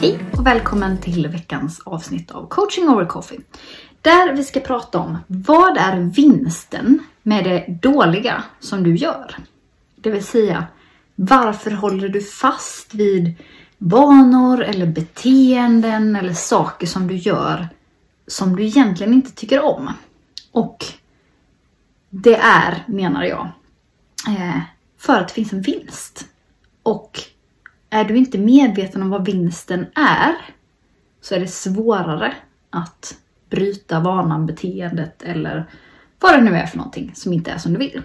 Hej och välkommen till veckans avsnitt av Coaching over coffee. Där vi ska prata om vad är vinsten med det dåliga som du gör? Det vill säga, varför håller du fast vid vanor eller beteenden eller saker som du gör som du egentligen inte tycker om? Och det är, menar jag, eh, för att det finns en vinst. Är du inte medveten om vad vinsten är så är det svårare att bryta vanan, beteendet eller vad det nu är för någonting som inte är som du vill.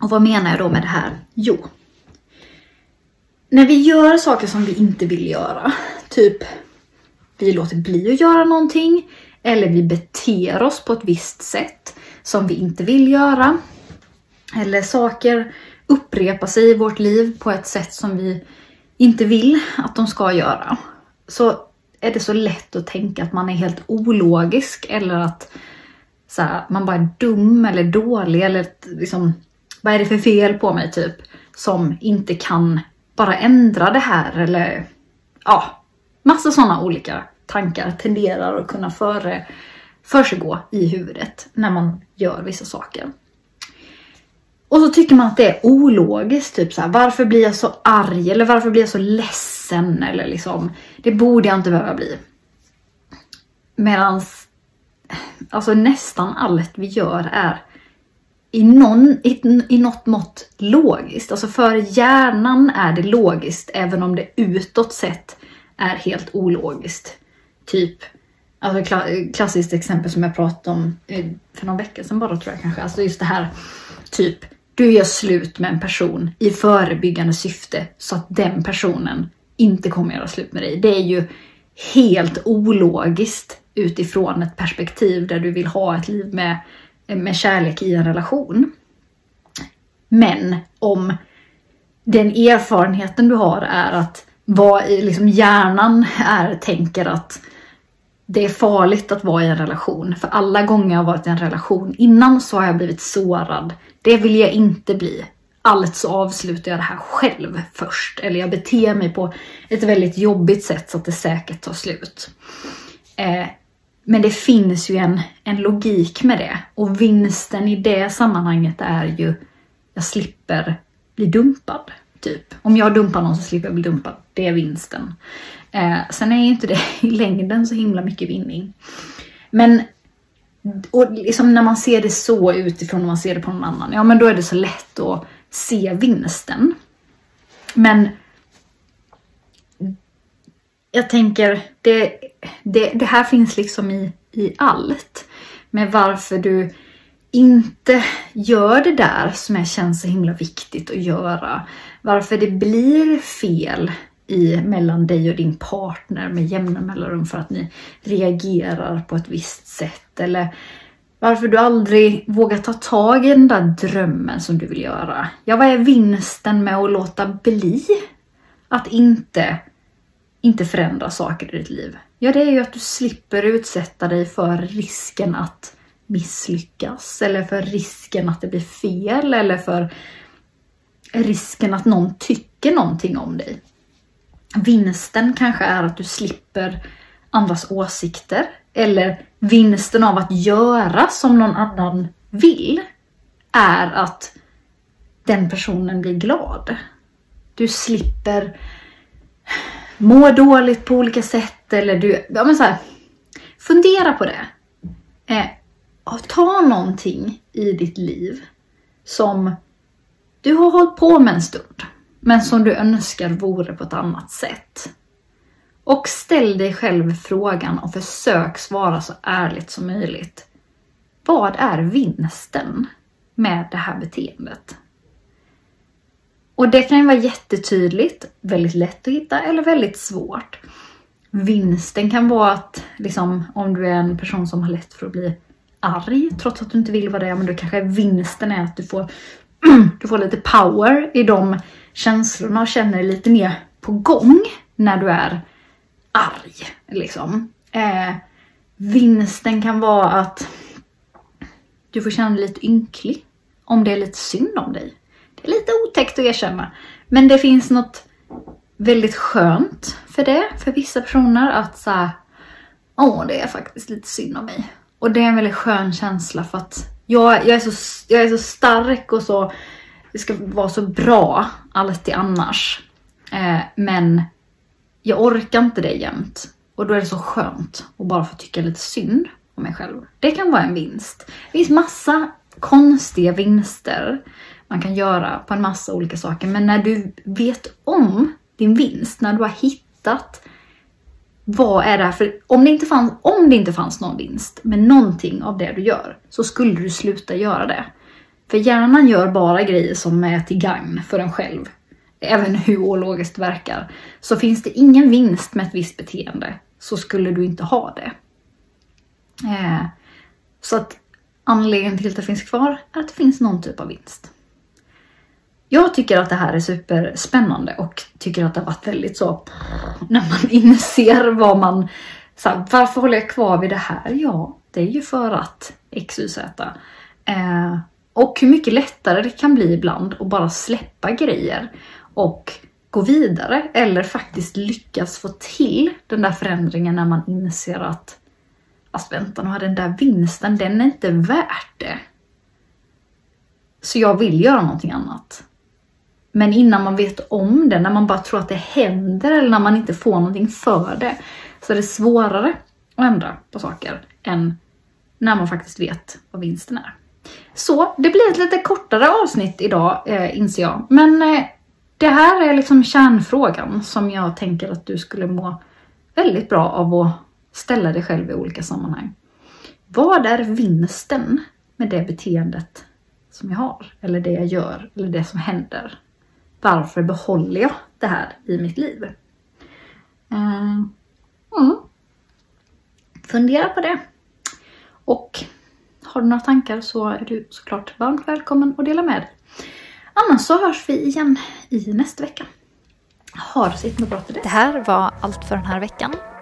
Och vad menar jag då med det här? Jo, när vi gör saker som vi inte vill göra, typ vi låter bli att göra någonting eller vi beter oss på ett visst sätt som vi inte vill göra. Eller saker upprepar sig i vårt liv på ett sätt som vi inte vill att de ska göra. Så är det så lätt att tänka att man är helt ologisk eller att så här, man bara är dum eller dålig eller liksom, vad är det för fel på mig typ som inte kan bara ändra det här eller ja, massa sådana olika tankar tenderar att kunna före, försiggå i huvudet när man gör vissa saker. Och så tycker man att det är ologiskt, typ så här, varför blir jag så arg eller varför blir jag så ledsen eller liksom, det borde jag inte behöva bli. Medans, alltså nästan allt vi gör är i, någon, i, i något mått logiskt. Alltså för hjärnan är det logiskt även om det utåt sett är helt ologiskt. Typ, alltså klassiskt exempel som jag pratade om eh, för någon vecka sedan bara tror jag kanske. Alltså just det här, typ, du gör slut med en person i förebyggande syfte så att den personen inte kommer göra slut med dig. Det är ju helt ologiskt utifrån ett perspektiv där du vill ha ett liv med, med kärlek i en relation. Men om den erfarenheten du har är att vad liksom hjärnan är, tänker att det är farligt att vara i en relation. För alla gånger jag har varit i en relation innan så har jag blivit sårad. Det vill jag inte bli. Alltså avslutar jag det här själv först. Eller jag beter mig på ett väldigt jobbigt sätt så att det säkert tar slut. Eh, men det finns ju en, en logik med det. Och vinsten i det sammanhanget är ju jag slipper bli dumpad. Typ. Om jag dumpar någon så slipper jag bli dumpad. Det är vinsten. Eh, sen är ju inte det i längden så himla mycket vinning. Men och liksom när man ser det så utifrån när man ser det på någon annan, ja men då är det så lätt att se vinsten. Men jag tänker, det, det, det här finns liksom i, i allt. Med varför du inte gör det där som känns så himla viktigt att göra. Varför det blir fel i, mellan dig och din partner med jämna mellanrum för att ni reagerar på ett visst sätt. Eller varför du aldrig vågar ta tag i den där drömmen som du vill göra. Ja, vad är vinsten med att låta bli att inte, inte förändra saker i ditt liv? Ja, det är ju att du slipper utsätta dig för risken att misslyckas eller för risken att det blir fel eller för risken att någon tycker någonting om dig. Vinsten kanske är att du slipper andras åsikter eller vinsten av att göra som någon annan vill är att den personen blir glad. Du slipper må dåligt på olika sätt eller du, ja men så här, fundera på det. Eh, ta någonting i ditt liv som du har hållit på med en stund, men som du önskar vore på ett annat sätt. Och ställ dig själv frågan och försök svara så ärligt som möjligt. Vad är vinsten med det här beteendet? Och det kan ju vara jättetydligt, väldigt lätt att hitta eller väldigt svårt. vinsten kan vara att liksom, om du är en person som har lätt för att bli arg trots att du inte vill vara det, men då kanske vinsten är att du får, du får lite power i de känslorna och känner dig lite mer på gång när du är arg. Liksom. Eh, vinsten kan vara att du får känna dig lite ynklig om det är lite synd om dig. Det är lite otäckt att erkänna. Men det finns något väldigt skönt för det, för vissa personer att säga Åh, det är faktiskt lite synd om mig. Och det är en väldigt skön känsla för att jag, jag, är, så, jag är så stark och så det ska vara så bra alltid annars. Eh, men jag orkar inte det jämt. Och då är det så skönt att bara få tycka lite synd om mig själv. Det kan vara en vinst. Det finns massa konstiga vinster man kan göra på en massa olika saker. Men när du vet om din vinst, när du har hittat vad är det här för... Om det, inte fanns, om det inte fanns någon vinst med någonting av det du gör så skulle du sluta göra det. För hjärnan gör bara grejer som är till gagn för en själv. Även hur ologiskt det verkar. Så finns det ingen vinst med ett visst beteende så skulle du inte ha det. Eh, så att anledningen till att det finns kvar är att det finns någon typ av vinst. Jag tycker att det här är superspännande och tycker att det har varit väldigt så när man inser vad man... Så här, varför håller jag kvar vid det här? Ja, det är ju för att X, Y, Z. Eh, och hur mycket lättare det kan bli ibland att bara släppa grejer och gå vidare eller faktiskt lyckas få till den där förändringen när man inser att Alltså vänta nu, den där vinsten, den är inte värt det. Så jag vill göra någonting annat. Men innan man vet om det, när man bara tror att det händer eller när man inte får någonting för det, så är det svårare att ändra på saker än när man faktiskt vet vad vinsten är. Så det blir ett lite kortare avsnitt idag eh, inser jag. Men eh, det här är liksom kärnfrågan som jag tänker att du skulle må väldigt bra av att ställa dig själv i olika sammanhang. Vad är vinsten med det beteendet som jag har? Eller det jag gör? Eller det som händer? Varför behåller jag det här i mitt liv? Mm. Mm. Fundera på det. Och har du några tankar så är du såklart varmt välkommen att dela med dig. Annars så hörs vi igen i nästa vecka. Ha det så bra till det. Det här var allt för den här veckan.